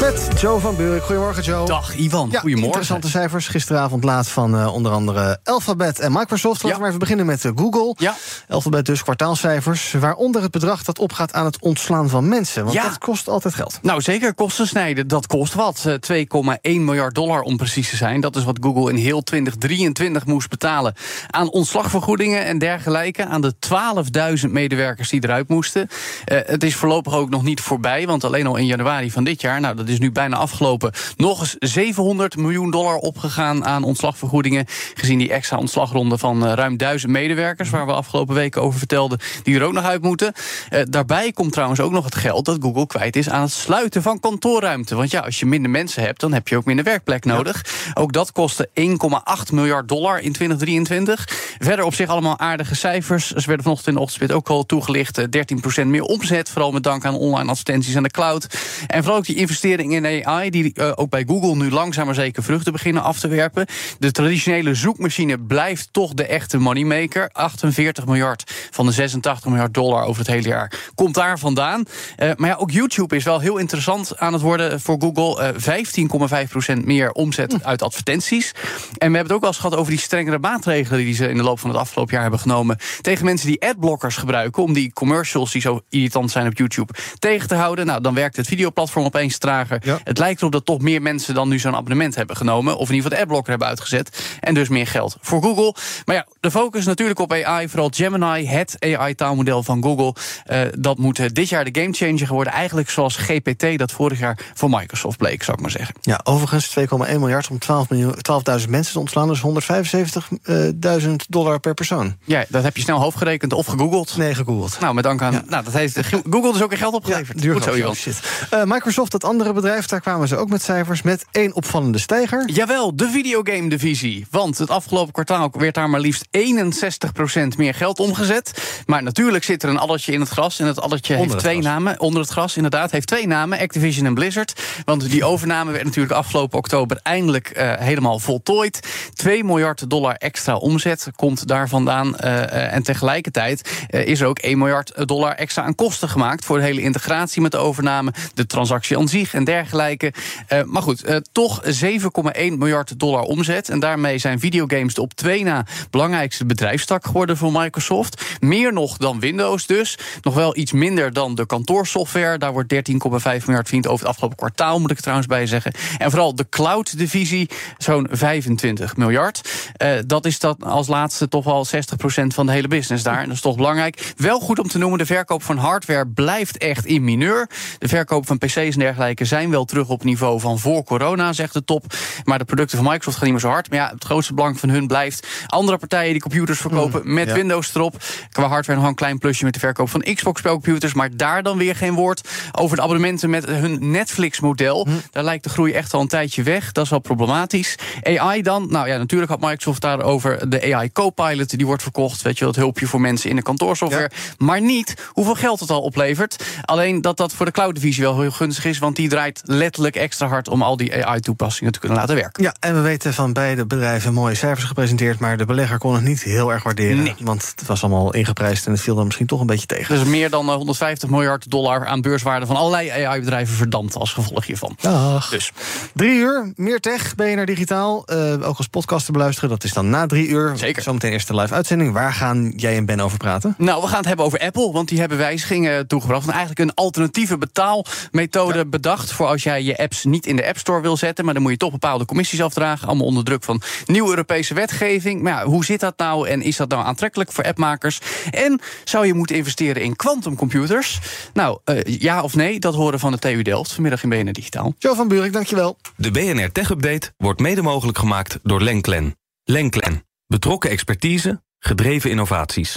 Met Joe van Buurik. Goedemorgen, Joe. Dag Ivan, Ja, goedemorgen. Interessante cijfers. Gisteravond laat van eh, onder andere Alphabet en Microsoft. Laten Ja. we maar even beginnen met eh, Google. Ja. Alphabet dus kwartaalcijfers. Waaronder het bedrag dat opgaat aan het ontslaan van mensen. Want Ja. dat kost altijd geld. Nou, zeker kosten snijden, dat kost wat. Eh, 2,1 miljard dollar om precies te zijn. Dat is wat Google in heel 2023 moest betalen aan ontslagvergoedingen en dergelijke. Aan de 12.000 medewerkers die eruit moesten. Eh, het is voorlopig ook nog niet voorbij, want alleen al in januari van dit jaar, nou dat is nu bijna afgelopen, nog eens 700 miljoen dollar opgegaan aan ontslagvergoedingen. Gezien die extra ontslagronde van eh, ruim 1000 medewerkers, waar we afgelopen weken over vertelden, die er ook nog uit moeten. Eh, daarbij komt trouwens ook nog het geld dat Google kwijt is aan het sluiten van kantoorruimte. Want ja, als je minder mensen hebt, dan heb je ook minder werkplek nodig. Ook dat kostte 1,8 miljard dollar in 2023. Verder op zich allemaal aardige cijfers. Ze werden vanochtend in de ochtendspit ook al toegelicht. eh, 13% meer omzet, vooral met dank aan online advertenties en de cloud. En vooral ook die investering in AI, die eh, ook bij Google nu langzaam maar zeker vruchten beginnen af te werpen. De traditionele zoekmachine blijft toch de echte moneymaker. 48 miljard van de 86 miljard dollar over het hele jaar komt daar vandaan. Eh, maar ja, ook YouTube is wel heel interessant aan het worden voor Google. Eh 15,5% meer omzet uit advertenties. En we hebben het ook wel eens gehad over die strengere maatregelen die ze in de loop van het afgelopen jaar hebben genomen. Tegen mensen die adblockers gebruiken om die commercials die zo irritant zijn op YouTube tegen te houden. Nou, dan werkt het videoplatform opeens Ja. Het lijkt erop dat toch meer mensen dan nu zo'n abonnement hebben genomen. Of in ieder geval de adblocker hebben uitgezet. En dus meer geld voor Google. Maar ja, de focus natuurlijk op AI. Vooral Gemini, het AI-taalmodel van Google. Eh, dat moet eh, dit jaar de gamechanger worden. Eigenlijk zoals GPT dat vorig jaar voor Microsoft bleek, zou ik maar zeggen. Ja, overigens 2,1 miljard om 12 miljoen- 12.000 mensen te ontslaan. Dus 175.000 dollar per persoon. Ja, dat heb je snel hoofdgerekend of gegoogeld. Nee, gegoogeld. Nou, met dank aan. Nou, dat heeft Google dus ook weer geld opgeleverd. duur Goed zo. Eh, Microsoft, dat andere bedrijf, daar kwamen ze ook met cijfers... met één opvallende stijger. Jawel, de videogame-divisie. Want het afgelopen kwartaal werd daar maar liefst 61% meer geld omgezet. Maar natuurlijk zit er een addertje in het gras. En het addertje Onder heeft twee gras. namen. Onder het gras, inderdaad. Heeft twee namen, Activision en Blizzard. Want die overname werd natuurlijk afgelopen oktober eindelijk eh, helemaal voltooid. 2 miljard dollar extra omzet komt daar vandaan. Eh, eh, en tegelijkertijd is er ook 1 miljard dollar extra aan kosten gemaakt... voor de hele integratie met de overname, de transactie aan zich en dergelijke. Eh, maar goed, eh, toch 7,1 miljard dollar omzet. En daarmee zijn videogames de op twee na belangrijkste bedrijfstak geworden voor Microsoft. Meer nog dan Windows dus. Nog wel iets minder dan de kantoorsoftware. Daar wordt 13,5 miljard verdiend over het afgelopen kwartaal, moet ik er trouwens bij zeggen. En vooral de cloud-divisie, zo'n 25 miljard. Eh, dat is dat als laatste toch wel 60% van de hele business daar. En dat is toch belangrijk. Wel goed om te noemen, de verkoop van hardware blijft echt in mineur. De verkoop van PC's en dergelijke zijn wel terug op niveau van voor corona, zegt de top. Maar de producten van Microsoft gaan niet meer zo hard. Maar ja, het grootste belang van hun blijft andere partijen die computers verkopen met ja. Windows erop. Qua hardware nog een klein plusje met de verkoop van Xbox-spelcomputers. Maar daar dan weer geen woord over de abonnementen met hun Netflix-model. Daar lijkt de groei echt al een tijdje weg. Dat is wel problematisch. AI dan? Nou ja, natuurlijk had Microsoft daarover de AI Copilot. Die wordt verkocht. Weet je het hulpje voor mensen in de kantoorsoftware. Maar niet hoeveel geld het al oplevert. Alleen dat dat voor de cloud-divisie wel heel gunstig is. Want die draait letterlijk extra hard om al die AI-toepassingen te kunnen laten werken. Ja, en we weten van beide bedrijven mooie cijfers gepresenteerd... maar de belegger kon het niet heel erg waarderen. Nee. Want het was allemaal ingeprijsd en het viel dan misschien toch een beetje tegen. Dus meer dan eh, 150 miljard dollar aan beurswaarde van allerlei AI-bedrijven verdampt als gevolg hiervan. Dag. Dus Drie uur, meer tech, BNR Digitaal. Eh, ook als podcast te beluisteren, dat is dan na drie uur. Zeker. Zometeen eerste live uitzending. Waar gaan jij en Ben over praten? Nou, we gaan het hebben over Apple, want die hebben wijzigingen toegebracht. En eigenlijk een alternatieve betaalmethode bedacht voor als jij je apps niet in de App Store wil zetten. Maar dan moet je toch bepaalde commissies afdragen. Allemaal onder druk van nieuwe Europese wetgeving. Maar ja, hoe zit dat nou en is dat nou aantrekkelijk voor appmakers? En zou je moeten investeren in quantumcomputers? Nou, eh, ja of nee, dat horen van de TU Delft vanmiddag in BNR Digitaal. Jo van Buurik, dankjewel. De BNR Tech Update wordt mede mogelijk gemaakt door Lenklen. Lenklen. Betrokken expertise, gedreven innovaties.